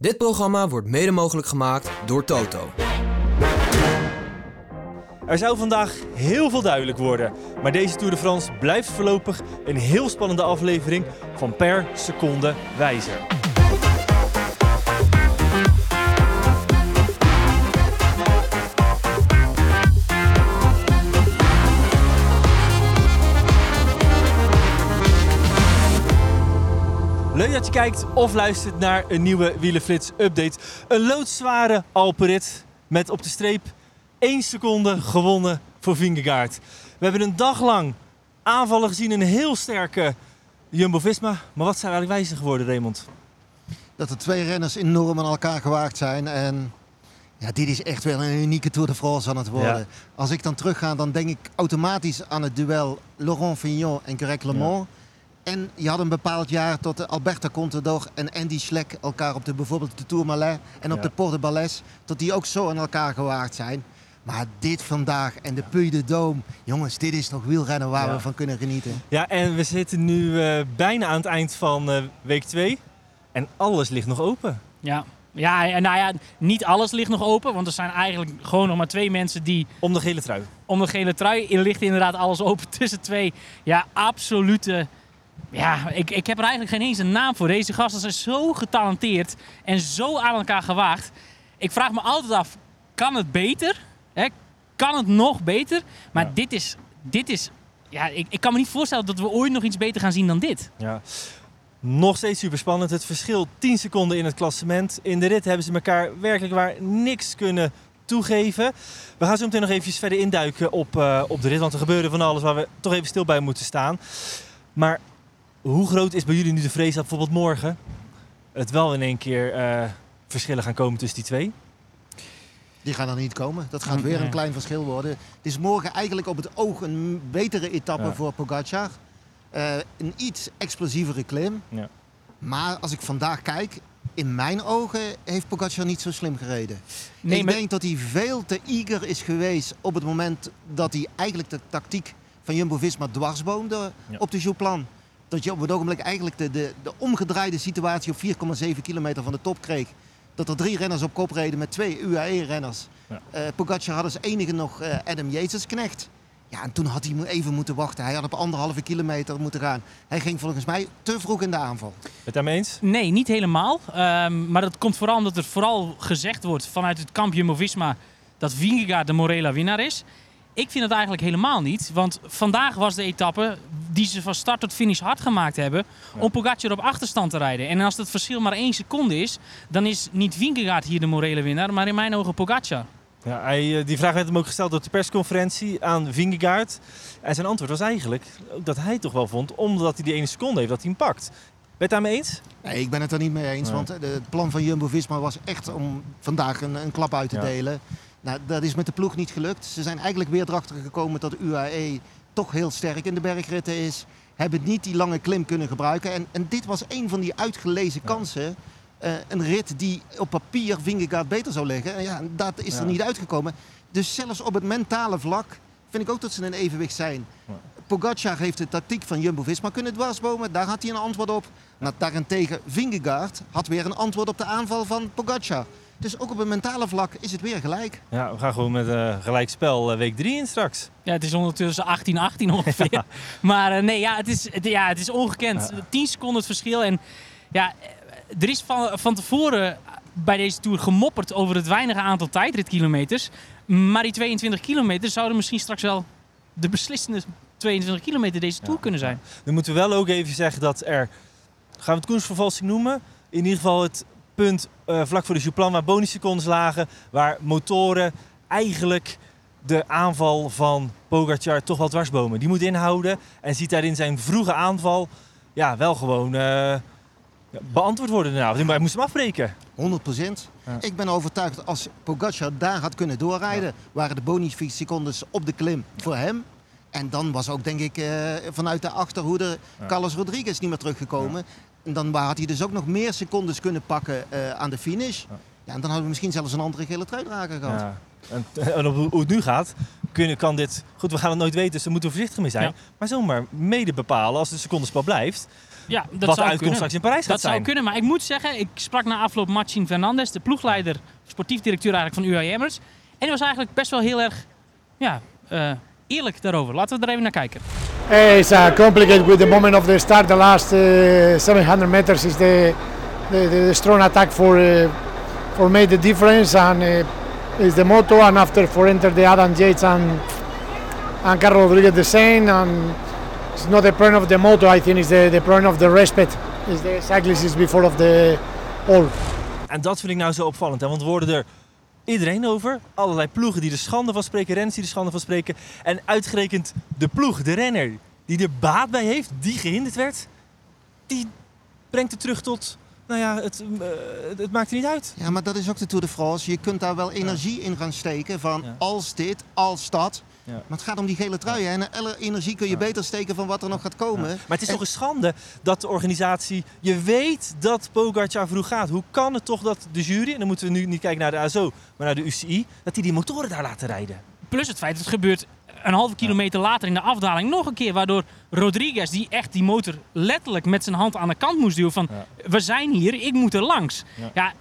Dit programma wordt mede mogelijk gemaakt door Toto. Er zou vandaag heel veel duidelijk worden, maar deze Tour de France blijft voorlopig een heel spannende aflevering van per seconde wijzer. Leuk dat je kijkt of luistert naar een nieuwe Wielenflits update. Een loodzware Alperit met op de streep 1 seconde gewonnen voor Vingegaard. We hebben een dag lang aanvallen gezien, een heel sterke Jumbo-Visma. Maar wat zijn we eigenlijk wijzer geworden, Raymond? dat er twee renners enorm aan elkaar gewaagd zijn. En ja, dit is echt wel een unieke Tour de France aan het worden. Ja. Als ik dan terugga, dan denk ik automatisch aan het duel Laurent Fignon en Greg LeMond. En je had een bepaald jaar tot Alberta Contador en Andy Schleck elkaar op de, bijvoorbeeld de Tourmalet en op Ja. de Porte de Balès, tot die ook zo aan elkaar gewaagd zijn. Maar dit vandaag en de Puy de Dôme, jongens, dit is nog wielrennen waar Ja. we van kunnen genieten. Ja, en we zitten nu eh, bijna aan het eind van eh, week 2. En alles ligt nog open. Ja. Ja, en nou ja, niet alles ligt nog open. Want er zijn eigenlijk gewoon nog maar twee mensen die Om de gele trui. om de gele trui. Er ligt inderdaad alles open tussen twee. Ja, absolute. Ja, ik, ik heb er eigenlijk geen eens een naam voor. Deze gasten zijn zo getalenteerd en zo aan elkaar gewaagd. Ik vraag me altijd af, kan het beter? Hè? Kan het nog beter? Maar Ja. dit is, dit is ja, ik, ik kan me niet voorstellen dat we ooit nog iets beter gaan zien dan dit. Ja. Nog steeds super spannend. Het verschil 10 seconden in het klassement. In de rit hebben ze elkaar werkelijk waar niks kunnen toegeven. We gaan zo meteen nog even verder induiken op, eh, op de rit. Want er gebeurde van alles waar we toch even stil bij moeten staan. Maar hoe groot is bij jullie nu de vrees dat bijvoorbeeld morgen het wel in één keer eh, verschillen gaan komen tussen die twee? Die gaan er niet komen. Dat gaat weer Nee. een klein verschil worden. Het is morgen eigenlijk op het oog een betere etappe Ja. voor Pogacar. Eh, een iets explosievere klim. Ja. Maar als ik vandaag kijk, in mijn ogen heeft Pogacar niet zo slim gereden. Nee, ik maar- denk dat hij veel te eager is geweest op het moment dat hij eigenlijk de tactiek van Jumbo-Visma dwarsboomde Ja. op de Jouplan. Dat je op het ogenblik eigenlijk de, de, de omgedraaide situatie op 4,7 kilometer van de top kreeg. Dat er drie renners op kop reden met twee UAE-renners. Ja. Eh Pogacar had als enige nog eh, Adam Yates knecht. Ja, en toen had hij even moeten wachten. Hij had op anderhalve kilometer moeten gaan. Hij ging volgens mij te vroeg in de aanval. Het daarmee eens? Nee, niet helemaal. Ehm, maar dat komt vooral omdat er vooral gezegd wordt vanuit het kamp Jumbo-Visma dat Vingegaard de Morela winnaar is. Ik vind het eigenlijk helemaal niet. Want vandaag was de etappe die ze van start tot finish hard gemaakt hebben Ja. om Pogacar op achterstand te rijden. En als het verschil maar één seconde is, dan is niet Vingegaard hier de morele winnaar, maar in mijn ogen Pogacar. Ja, hij, eh, die vraag werd hem ook gesteld op de persconferentie aan Vingegaard. En zijn antwoord was eigenlijk dat hij toch wel vond, omdat hij die ene seconde heeft, dat hij hem pakt. Ben je het daarmee eens? Nee, ik ben het er niet mee eens. Nee. Want eh, het plan van Jumbo-Visma was echt om vandaag een, een klap uit te Ja. delen. Nou, dat is met de ploeg niet gelukt. Ze zijn eigenlijk weer erachter gekomen dat UAE toch heel sterk in de bergritten is. Hebben niet die lange klim kunnen gebruiken. En, en dit was een van die uitgelezen kansen. Eh, een rit die op papier Vingegaard beter zou liggen. En ja, dat is er Ja. niet uitgekomen. Dus zelfs op het mentale vlak vind ik ook dat ze in evenwicht zijn. Ja. Pogacar heeft de tactiek van Jumbo-Visma kunnen dwarsbomen. Daar had hij een antwoord op. Maar daarentegen Vingegaard had weer een antwoord op de aanval van Pogacar. Dus ook op een mentale vlak is het weer gelijk. Ja, we gaan gewoon met eh gelijk spel eh, week 3 in straks. Ja, het is ondertussen 18-18 ongeveer. Maar eh, nee, ja, het is, het, ja, het is ongekend. Ja. 10 seconden het verschil. En ja, er is van, van tevoren bij deze Tour gemopperd over het weinige aantal tijdritkilometers. Maar die 22 kilometer zouden misschien straks wel de beslissende 22 kilometer deze Tour Ja. kunnen zijn. Dan moeten we wel ook even zeggen dat er, gaan we het koersvervalsing noemen? In ieder geval het punt eh, vlak voor de Jouplan waar bonussecondes lagen, waar motoren eigenlijk de aanval van Pogacar toch wel dwarsbomen. Die moet inhouden en ziet daarin zijn vroege aanval ja, wel gewoon eh, beantwoord worden. Nou, hij moest hem afbreken. 100 procent. Ja. Ik ben overtuigd dat als Pogacar daar had kunnen doorrijden, waren de bonussecondes op de klim voor hem. En dan was ook, denk ik, eh, vanuit de achterhoede Ja. Carlos Rodriguez niet meer teruggekomen. En dan had hij dus ook nog meer secondes kunnen pakken eh, aan de finish. Ja. Ja, en dan hadden we misschien zelfs een andere gele truidrager gehad. Ja. En, en op hoe het nu gaat, kunnen, kan dit... Goed, we gaan het nooit weten, dus daar moeten we voorzichtig mee zijn. Ja. Maar zomaar mede bepalen als de secondenspel blijft. Ja, dat wat de zou uitkomst kunnen. straks in Parijs gaat Dat zou zijn. kunnen, maar ik moet zeggen, ik sprak na afloop Marcin Fernandes, de ploegleider, sportief directeur eigenlijk van UAE Emirates. En die was eigenlijk best wel heel erg ja, eh, eerlijk daarover. Laten we er even naar kijken. It's uh, complicated with the moment of the start. The last uh, 700 meters is the the, the strong attack for uh, for made the difference, and uh, is the motto. And after for enter the Adam Yates and and Carlos Rodriguez the same. And it's not the point of the motto. I think it's the the point of the respect. Is the cyclist is before of the all. En dat vind ik nou zo opvallend. Hè? Want worden er iedereen over. Allerlei ploegen die er schande van spreken. Renners die er schande van spreken. En uitgerekend de ploeg, de renner, die er baat bij heeft, die gehinderd werd. Die brengt het terug tot, nou ja, het, eh, het maakt er niet uit. Ja, maar dat is ook de Tour de France. Je kunt daar wel energie in gaan steken van Ja. als dit, als dat. Ja. Maar het gaat om die gele trui. hè. En alle energie kun je beter steken van wat er nog gaat komen. Maar het is En- toch een schande dat de organisatie, je weet dat Pogacar vroeg gaat. Hoe kan het toch dat de jury, en dan moeten we nu niet kijken naar de ASO, maar naar de UCI, dat die die motoren daar laten rijden? Plus het feit dat het gebeurt een halve kilometer later in de afdaling nog een keer. Waardoor Rodriguez, die echt die motor letterlijk met zijn hand aan de kant moest duwen van... We zijn hier, ik moet er langs. Ja. Ja,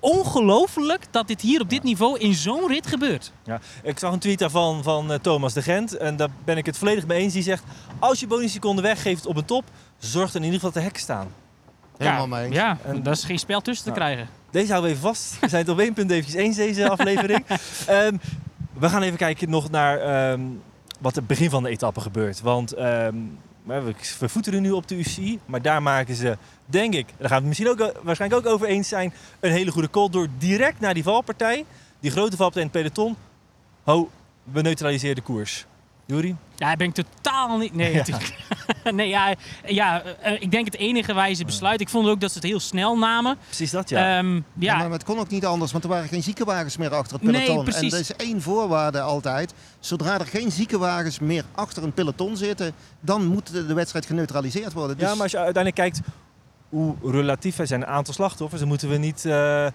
ongelooflijk dat dit hier op dit niveau in zo'n rit gebeurt. Ja, ik zag een tweet daarvan van eh, Thomas de Gent. En daar ben ik het volledig mee eens. Die zegt, als je bonusseconden weggeeft op een top, zorg dan in ieder geval dat de hekken staan. Helemaal ja, mee eens. Ja, En- daar is geen spel tussen te Ja. krijgen. Deze houden we even vast. We zijn het op één punt eventjes eens deze aflevering. Ehm, we gaan even kijken nog naar ehm, wat het begin van de etappe gebeurt. Want ehm, we we voeteren nu op de UCI. Maar daar maken ze, denk ik, daar gaan we het misschien ook, waarschijnlijk ook over eens zijn, een hele goede call. Door direct naar die valpartij, die grote valpartij in het peloton. Ho, we neutraliseren de koers. Juri? Ja, ben ik totaal niet... Nee, natuurlijk. nee ja, ja, eh, ik denk het enige wijze besluit. Ik vond ook dat ze het heel snel namen. Precies dat, ja. Ehm, Ja, ja, maar het kon ook niet anders, want er waren geen ziekenwagens meer achter het Nee, peloton. precies. En er is één voorwaarde altijd. Zodra er geen ziekenwagens meer achter een peloton zitten, dan moet de, de wedstrijd geneutraliseerd worden. Dus Ja, maar als je uiteindelijk kijkt hoe relatief er zijn een aantal slachtoffers, dan moeten we niet, eh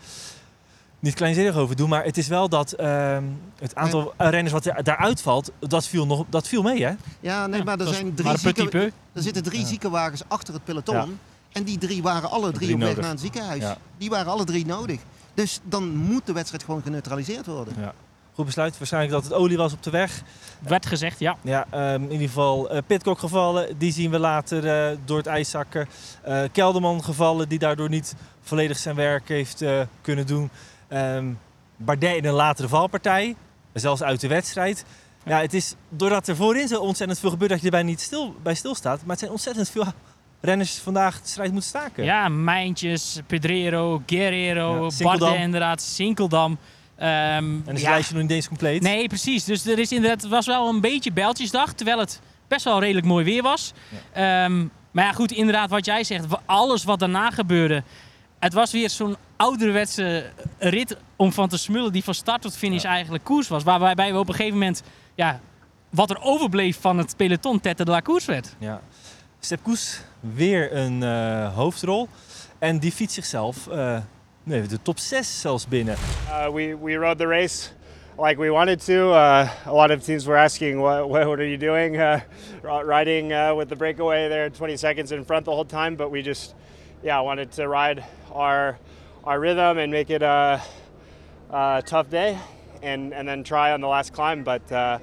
niet kleinzinnig over doen. Maar het is wel dat ehm, het aantal renners wat er- daaruit valt, dat viel, nog, dat viel mee, hè? ja, nee, maar er, zijn drie zieken- er zitten drie ziekenwagens achter het peloton. Ja. En die drie waren alle drie, Drie op weg naar een ziekenhuis. Ja. Die waren alle drie nodig. Dus dan moet de wedstrijd gewoon geneutraliseerd worden. Goed besluit. Waarschijnlijk dat het olie was op de weg. Werd gezegd, ja. Ja, ehm, in ieder geval eh Pitcock gevallen. Die zien we later eh, door het ijs zakken. Eh, Kelderman gevallen, die daardoor niet volledig zijn werk heeft eh, kunnen doen. Ehm Bardet in een latere valpartij. Zelfs uit de wedstrijd. Ja, het is doordat er voorin zo ontzettend veel gebeurt dat je erbij niet stil, bij stilstaat. Maar het zijn ontzettend veel renners vandaag de strijd moeten staken. Ja, Mijntjes, Pedrero, Guerrero, Ja. Bardet inderdaad, Sinkeldam. Ehm, En is het ja. lijstje nog niet eens compleet. Nee, precies. Dus er is inderdaad, het was wel een beetje bijltjesdag, terwijl het best wel redelijk mooi weer was. Ehm, maar ja, goed, inderdaad, wat jij zegt, alles wat daarna gebeurde. Het was weer zo'n ouderwetse rit om van te smullen die van start tot finish eigenlijk koers was. Waarbij we op een gegeven moment, ja, wat er overbleef van het peloton, tette de la koers werd. Ja. Sepp Koes, weer een eh, hoofdrol. En die fietst zichzelf eh, nee, de top 6 zelfs binnen. Uh, we, we rode the race like we wanted to. Uh, a lot of teams were asking, what, what, are you doing? Uh, ri- riding uh, with the breakaway there 20 seconds in front the whole time. But we just, yeah, wanted to ride our, our rhythm and make it a, a tough day and, and then try on the last climb. But uh,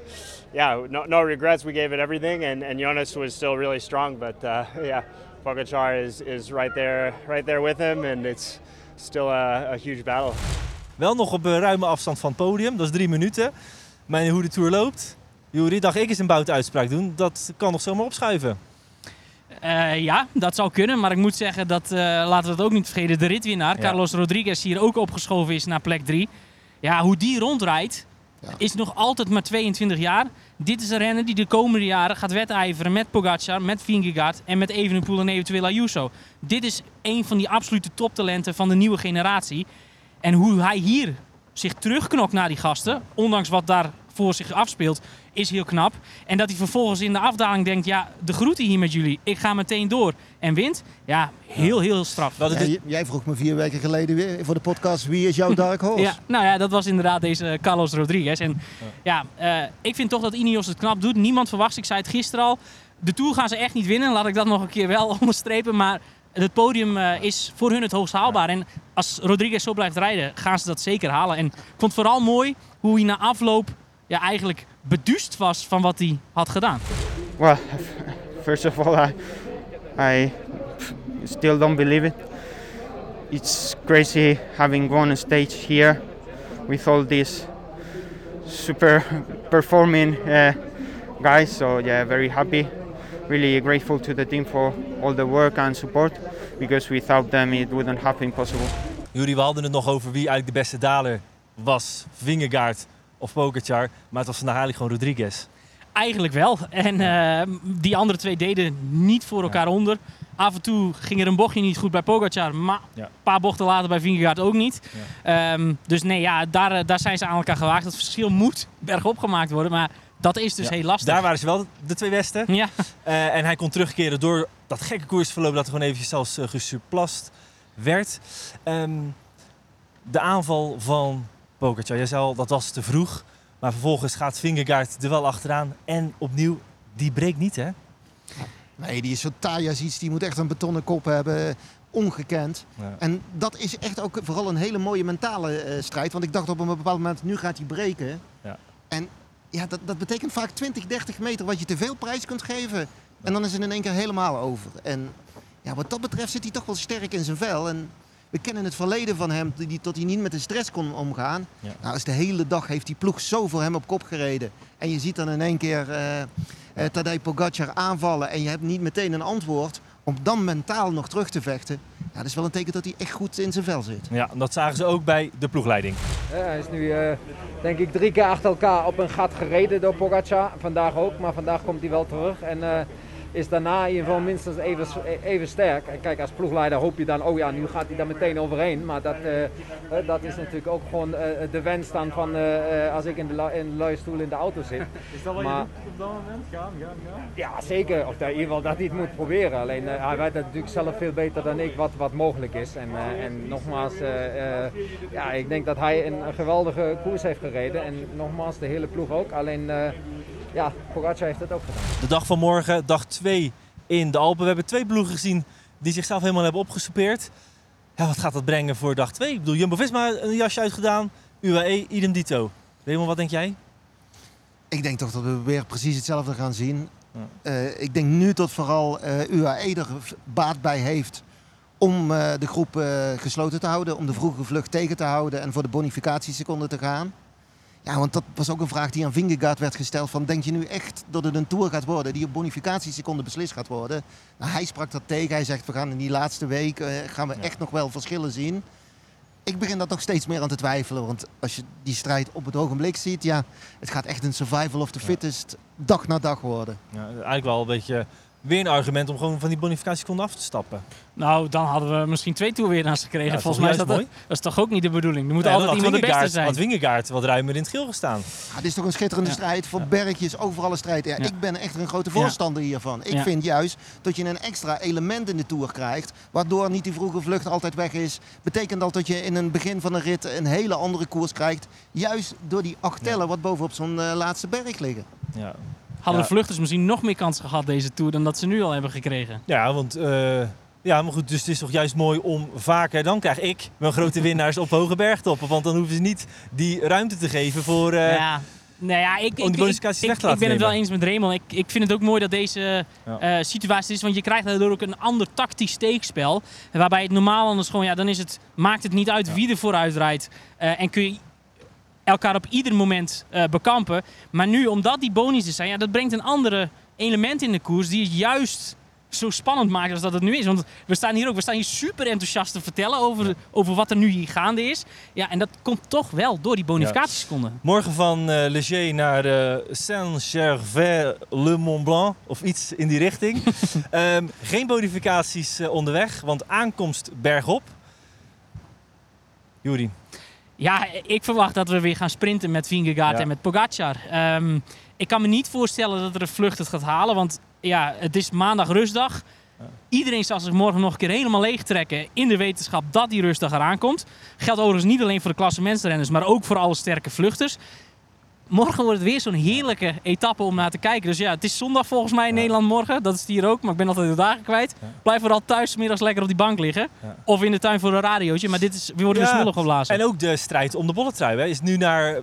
yeah, no, no regrets. We gave it everything and, and Jonas was still really strong. But uh, yeah, Pogacar is, is right there, right there with him and it's still a, a huge battle. Wel nog op een ruime afstand van het podium, dat is drie minuten. Maar hoe de Tour loopt, Juri, dacht ik eens een boute uitspraak doen. Dat kan nog zomaar opschuiven. Eh, ja, dat zou kunnen. Maar ik moet zeggen dat, eh, laten we het ook niet vergeten, de ritwinnaar, Ja. Carlos Rodriguez, hier ook opgeschoven is naar plek 3. Ja, hoe die rondrijdt, Ja. is nog altijd maar 22 jaar. Dit is een renner die de komende jaren gaat wedijveren met Pogacar, met Vingegaard en met Evenepoel en eventueel Ayuso. Dit is een van die absolute toptalenten van de nieuwe generatie. En hoe hij hier zich terugknokt naar die gasten, ondanks wat daar voor zich afspeelt, is heel knap. En dat hij vervolgens in de afdaling denkt, ja, de groeten hier met jullie, ik ga meteen door en wint. Ja, heel, heel straf. Ja, jij vroeg me vier weken geleden weer voor de podcast wie is jouw dark horse? Ja, nou ja, dat was inderdaad deze Carlos Rodriguez. En ja, eh, ik vind toch dat Ineos het knap doet. Niemand verwacht, ik zei het gisteren al, de Tour gaan ze echt niet winnen. Laat ik dat nog een keer wel onderstrepen. Maar het podium eh, is voor hun het hoogst haalbaar. En als Rodriguez zo blijft rijden, gaan ze dat zeker halen. En ik vond het vooral mooi hoe hij na afloop ja, eigenlijk beduust was van wat hij had gedaan. Well, first of all, I, I still don't believe it. It's crazy having won a stage here with all these super performing uh, guys. So yeah, very happy. Really grateful to the team for all the work and support because without them it wouldn't have been possible. Jury, we hadden het nog over wie eigenlijk de beste daler was. Vingegaard of Pogacar. Maar het was vandaag eigenlijk gewoon Rodriguez. Eigenlijk wel. En eh, die andere twee deden niet voor elkaar onder. Af en toe ging er een bochtje niet goed bij Pogacar, maar Ja. een paar bochten later bij Vingegaard ook niet. Ehm, dus nee, ja, daar, eh, daar zijn ze aan elkaar gewaagd. Het verschil moet bergop gemaakt worden, maar dat is dus heel lastig. Daar waren ze wel de twee beste. Ja, Eh, en hij kon terugkeren door dat gekke koersverloop dat er gewoon eventjes zelfs uh, gesurplast werd. Ehm, de aanval van Pogacar, jij zei al dat was te vroeg. Maar vervolgens gaat Vingegaard er wel achteraan. En opnieuw, die breekt niet hè? Nee, die is zo taai als iets. Die moet echt een betonnen kop hebben. Ongekend. Ja. En dat is echt ook vooral een hele mooie mentale eh, strijd. Want ik dacht op een bepaald moment, nu gaat hij breken. Ja. En ja, dat, dat betekent vaak 20, 30 meter wat je te veel prijs kunt geven. En dan is het in één keer helemaal over. En ja, wat dat betreft zit hij toch wel sterk in zijn vel. En we kennen het verleden van hem, die, die- tot hij niet met de stress kon omgaan. Ja. Nou, dus de hele dag heeft die ploeg zo voor hem op kop gereden. En je ziet dan in één keer eh eh, Tadej Pogacar aanvallen en je hebt niet meteen een antwoord. Om dan mentaal nog terug te vechten. Ja, dat is wel een teken dat hij echt goed in zijn vel zit. Ja, dat zagen ze ook bij de ploegleiding. Ja, hij is nu eh, denk ik drie keer achter elkaar op een gat gereden door Pogacar. Vandaag ook, maar vandaag komt hij wel terug. En eh, is daarna in ieder geval minstens even, even sterk. En kijk, als ploegleider hoop je dan, oh ja, nu gaat hij daar meteen overheen. Maar dat, eh, eh, dat is natuurlijk ook gewoon eh, de wens dan van als ik in de, in de luie stoel in de auto zit. Is dat wat je op dat moment? Gaan, gaan, gaan? Ja, zeker. Of dat, in ieder geval dat hij het moet proberen. Alleen hij weet natuurlijk zelf veel beter dan ik wat, wat mogelijk is. En, en nogmaals, ja, ik denk dat hij een, geweldige koers heeft gereden. En nogmaals, de hele ploeg ook. Alleen, ja, Pogacar heeft het ook gedaan. De dag van morgen, dag 2 in de Alpen. We hebben twee ploegen gezien die zichzelf helemaal hebben opgesoupeerd. Ja, wat gaat dat brengen voor dag 2? Ik bedoel, Jumbo-Visma een jasje uitgedaan. UAE, idem dito. Raymond, wat denk jij? Ik denk toch dat we weer precies hetzelfde gaan zien. Ja. Eh, ik denk nu dat vooral eh, UAE er baat bij heeft om eh, de groep eh, gesloten te houden, om de vroege vlucht tegen te houden en voor de bonificatieseconden te gaan. Ja, want dat was ook een vraag die aan Vingegaard werd gesteld. Van, denk je nu echt dat het een Tour gaat worden die op bonificatieseconden beslist gaat worden? Nou, hij sprak dat tegen. Hij zegt, we gaan in die laatste week eh, gaan we echt nog wel verschillen zien. Ik begin dat toch steeds meer aan te twijfelen. Want als je die strijd op het ogenblik ziet, ja, het gaat echt een survival of the fittest dag na dag worden. Ja, eigenlijk wel een beetje weer een argument om gewoon van die bonificatieseconden af te stappen. nou dan hadden we misschien twee toerwinnaars gekregen. Ja, Volgens mij is dat, juist dat is toch ook niet de bedoeling. Er moet Nee, altijd iemand de beste zijn. Had Wingegaard wat ruimer in het geel gestaan. Ja, dit is toch een schitterende strijd voor bergjes, overal een strijd. Ja, Ja. Ik ben echt een grote voorstander hiervan. Ik Ja. vind juist dat je een extra element in de Tour krijgt, waardoor niet die vroege vlucht altijd weg is. Betekent dat dat je in een begin van een rit een hele andere koers krijgt, juist door die acht tellen wat bovenop zo'n eh, laatste berg liggen. Ja, Hadden de vluchters misschien nog meer kans gehad deze Tour dan dat ze nu al hebben gekregen. ja want... eh, ja, maar goed, dus het is toch juist mooi om vaker... Dan krijg ik mijn grote winnaars op hoge bergtoppen. Want dan hoeven ze niet die ruimte te geven voor... eh, ja. Nou ja, ik, die ik, ik, ben het wel eens met Raymond. Ik, ik vind het ook mooi dat deze Ja. eh, situatie is. Want je krijgt daardoor ook een ander tactisch steekspel. Waarbij het normaal anders gewoon, ja, dan is het, maakt het niet uit wie er vooruit rijdt. En kun je elkaar op ieder moment eh, bekampen. Maar nu, omdat die bonussen zijn, ja, dat brengt een andere element in de koers. Die het juist zo spannend maakt als dat het nu is. Want we staan hier ook, we staan hier super enthousiast te vertellen over, over wat er nu hier gaande is. Ja, en dat komt toch wel door die bonificatieseconden. Morgen van eh Leger naar eh, Saint-Gervais-le-Mont Blanc. Of iets in die richting. Ehm, geen bonificaties onderweg, want aankomst bergop. Juri, Ja, ik verwacht dat we weer gaan sprinten met Vingegaard Ja. en met Pogacar. Ehm, ik kan me niet voorstellen dat er een vlucht het gaat halen, want ja, het is maandag rustdag. Iedereen zal zich morgen nog een keer helemaal leeg trekken in de wetenschap dat die rustdag eraan komt. Geldt overigens niet alleen voor de klassementsrenners, maar ook voor alle sterke vluchters. Morgen wordt het weer zo'n heerlijke etappe om naar te kijken. Dus ja, het is zondag volgens mij in Nederland morgen. Dat is het hier ook, maar ik ben altijd de dagen kwijt. Blijf vooral thuis middags lekker op die bank liggen. Ja. Of in de tuin voor een radiootje. Maar dit is, we worden weer smullig geblazen. En ook de strijd om de bolletrui hè, is nu naar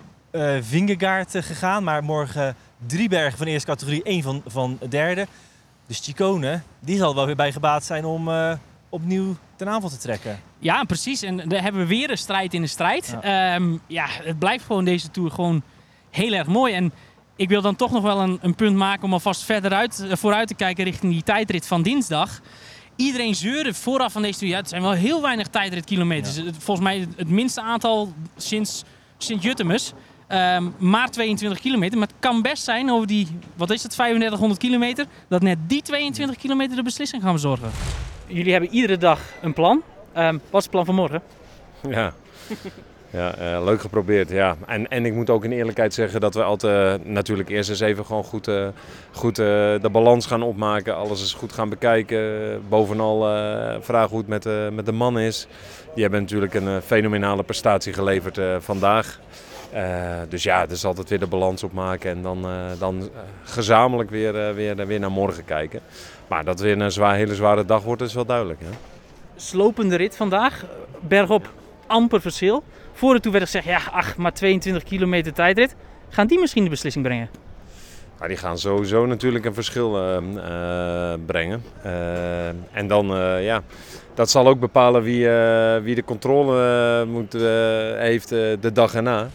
Vingegaard eh, gegaan. Maar morgen drie bergen van eerste categorie, één van, van derde. Dus Chicone, die zal wel weer bij gebaat zijn om eh, opnieuw ten aanval te trekken. Ja, precies. En daar hebben we weer een strijd in de strijd. Ja, ja het blijft gewoon deze Tour gewoon heel erg mooi. En ik wil dan toch nog wel een, een punt maken om alvast verder uit, eh, vooruit te kijken richting die tijdrit van dinsdag. Iedereen zeurde vooraf van deze. Ja, het zijn wel heel weinig tijdritkilometers. Het- Volgens mij het minste aantal sinds Sint-Juttemus. Ehm, maar 22 kilometer. Maar het kan best zijn over die, wat is het, 3500 kilometer, dat net die 22 kilometer de beslissing gaan bezorgen. Jullie hebben iedere dag een plan. Ehm, wat is het plan van morgen? Ja, ja eh, leuk geprobeerd. Ja. En, en ik moet ook in eerlijkheid zeggen dat we altijd eh, natuurlijk eerst eens even gewoon goed, eh, goed de balans gaan opmaken. Alles eens goed gaan bekijken. Bovenal vragen hoe het met, met de man is. Die hebben natuurlijk een fenomenale prestatie geleverd vandaag. Dus ja, is altijd weer de balans opmaken en dan, dan gezamenlijk weer, weer, weer naar morgen kijken. Maar dat weer een zwaar, hele zware dag wordt, is wel duidelijk. Hè? slopende rit vandaag. Bergop amper verschil. Voor het toe werd gezegd, ja, ach, maar 22 kilometer tijdrit. Gaan die misschien de beslissing brengen? Maar die gaan sowieso natuurlijk een verschil eh, eh, brengen. Eh, en dan, eh, ja, dat zal ook bepalen wie, eh, wie de controle moet, heeft de dag erna.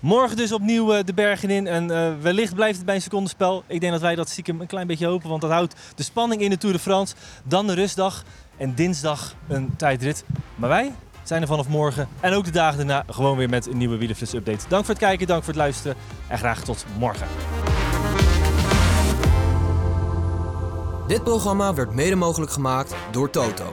Morgen dus opnieuw de bergen in. En eh, wellicht blijft het bij een secondenspel. Ik denk dat wij dat stiekem een klein beetje hopen. Want dat houdt de spanning in de Tour de France. Dan de rustdag. En dinsdag een tijdrit. Maar wij zijn er vanaf morgen. En ook de dagen daarna gewoon weer met een nieuwe Wielenflits update. Dank voor het kijken, dank voor het luisteren. En graag tot morgen. Dit programma werd mede mogelijk gemaakt door Toto.